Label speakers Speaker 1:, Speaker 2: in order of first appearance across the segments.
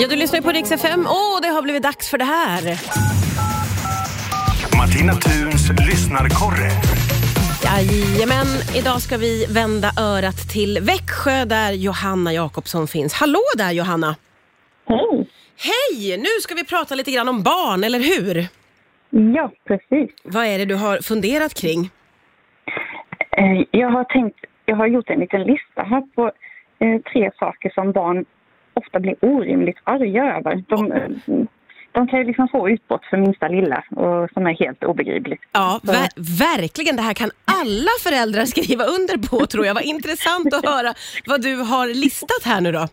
Speaker 1: Ja, du lyssnar ju på Rix FM. Åh, det har blivit dags för det här.
Speaker 2: Martina Thuns lyssnarkorre.
Speaker 1: Jajamän, idag ska vi vända örat till Växjö där Johanna Jakobsson finns. Hallå där Johanna!
Speaker 3: Hej!
Speaker 1: Hej! Nu ska vi prata lite grann om barn, eller hur?
Speaker 3: Ja, precis.
Speaker 1: Vad är det du har funderat kring?
Speaker 3: Eh, Jag har tänkt, jag har gjort en liten lista här på eh, tre saker som barn ofta blir orimligt arga över. De, eh, de kan ju liksom få utbrott för minsta lilla och som är helt obegripligt.
Speaker 1: Ja, ver- verkligen. Det här kan alla föräldrar skriva under på tror jag. Vad intressant att höra vad du har listat här nu då.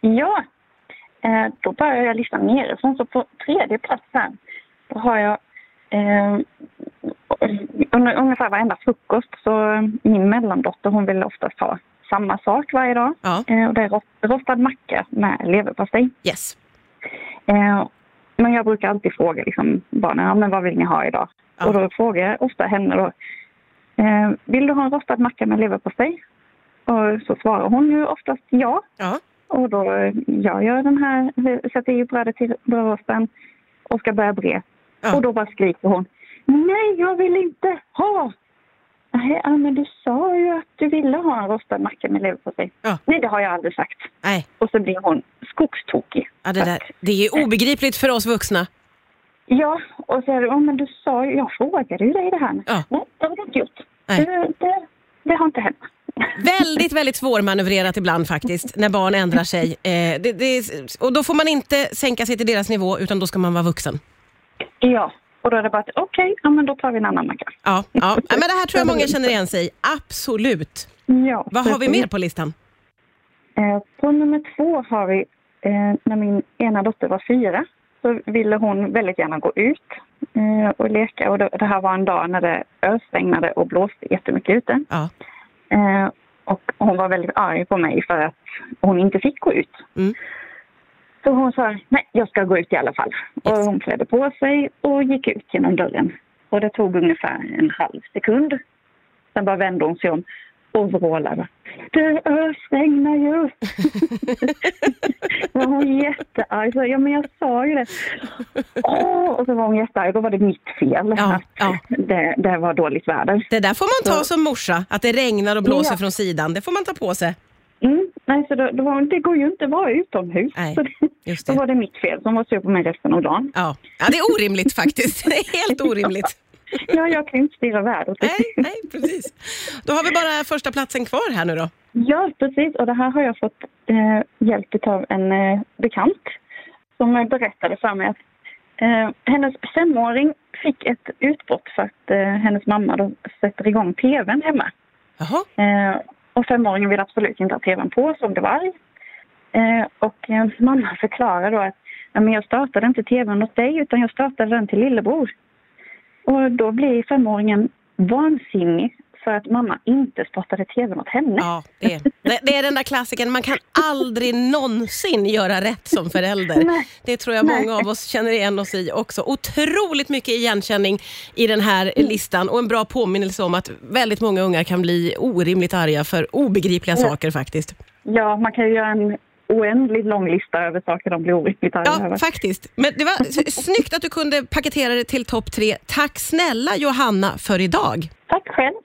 Speaker 3: Ja, eh, då börjar jag listan nerifrån. Så på tredje plats här, då har jag eh, under ungefär varenda frukost så min mellandotter hon vill oftast ha samma sak varje dag.
Speaker 1: Ja.
Speaker 3: Eh, och det är rost- rostad macka med leverpastej.
Speaker 1: Yes.
Speaker 3: Eh, men jag brukar alltid fråga liksom, barnen, ja, men vad vill ni ha idag?
Speaker 1: Ja.
Speaker 3: Och då frågar jag ofta henne då, eh, vill du ha en rostad macka med leverpastej? Och så svarar hon ju oftast ja.
Speaker 1: Ja.
Speaker 3: Och då jag gör den här, sätter i brödet till brödrosten och ska börja bre.
Speaker 1: Ja.
Speaker 3: Och då bara skriker hon, nej jag vill inte ha! Nej, ja, men du sa ju att du ville ha en rostad macka med leverpastej.
Speaker 1: Ja.
Speaker 3: Nej, det har jag aldrig sagt.
Speaker 1: Nej,
Speaker 3: Och så blir hon skogstokig.
Speaker 1: ja, det, där, det är obegripligt för oss vuxna.
Speaker 3: Ja, och så är det, ja men du sa ju, jag frågade ju dig det här.
Speaker 1: Ja.
Speaker 3: Nej, det har du inte gjort.
Speaker 1: Nej.
Speaker 3: Det, det, det har inte hänt.
Speaker 1: Väldigt, väldigt svårmanövrerat ibland faktiskt när barn ändrar sig. Eh, det, det, och då får man inte sänka sig till deras nivå utan då ska man vara vuxen.
Speaker 3: Ja, och då är det bara att okej, ja men då tar vi en annan macka.
Speaker 1: Ja, ja. Men det här tror jag många känner igen sig i. Absolut.
Speaker 3: Ja,
Speaker 1: Vad har vi mer på listan?
Speaker 3: Eh, på nummer två har vi, eh, när min ena dotter var fyra, så ville hon väldigt gärna gå ut eh, och leka. Och det, här var en dag när det ösregnade och blåste jättemycket ute.
Speaker 1: Ja.
Speaker 3: Och hon var väldigt arg på mig för att hon inte fick gå ut.
Speaker 1: Mm.
Speaker 3: Så hon sa, nej jag ska gå ut i alla fall. Och hon klädde på sig och gick ut genom dörren. Och det tog ungefär en halv sekund. Sen bara vände hon sig om och vrålade. Det ösregnar ju! Var hon jättearg. Så, ja men jag sa ju det. Åh! Och så var hon jättearg. Då var det mitt fel.
Speaker 1: Ja,
Speaker 3: att
Speaker 1: ja.
Speaker 3: Det, det var dåligt väder.
Speaker 1: Det där får man ta
Speaker 3: Ja.
Speaker 1: som morsa, att det regnar och blåser
Speaker 3: Ja.
Speaker 1: från sidan. Det får man ta på sig.
Speaker 3: Mm, nej, så då, då var, det går ju inte att vara utomhus.
Speaker 1: Nej,
Speaker 3: så det, Då var det mitt fel som var sur på mig resten av dagen.
Speaker 1: Ja. ja, det är orimligt faktiskt. Det är helt orimligt.
Speaker 3: Ja, jag kan inte styra vädret.
Speaker 1: Nej, nej, precis. Då har vi bara första platsen kvar här nu då.
Speaker 3: Ja, precis. Och det här har jag fått eh, hjälp av en eh, bekant som berättade för mig att eh, hennes femåring fick ett utbrott för att eh, hennes mamma då sätter igång tvn hemma.
Speaker 1: Jaha,
Speaker 3: Eh, och femåringen vill absolut inte ha tvn på, såg det var arg. Eh, och eh, mamma förklarar då att ja, men jag startade inte tvn åt dig utan jag startade den till lillebror. Och då blir femåringen vansinnig för att mamma inte startade tvn åt henne.
Speaker 1: ja, det är, det- är den där klassiken. Man kan aldrig någonsin göra rätt som förälder.
Speaker 3: Nej.
Speaker 1: Det tror jag många av oss känner igen oss i också. Otroligt mycket igenkänning i den här listan och en bra påminnelse om att väldigt många ungar kan bli orimligt arga för obegripliga saker faktiskt.
Speaker 3: Ja, man kan ju göra en oändligt lång lista över saker de blir orimligt arga
Speaker 1: Ja,
Speaker 3: över.
Speaker 1: faktiskt. Men det var snyggt att du kunde paketera det till topp tre. Tack snälla Johanna för idag.
Speaker 3: Tack själv.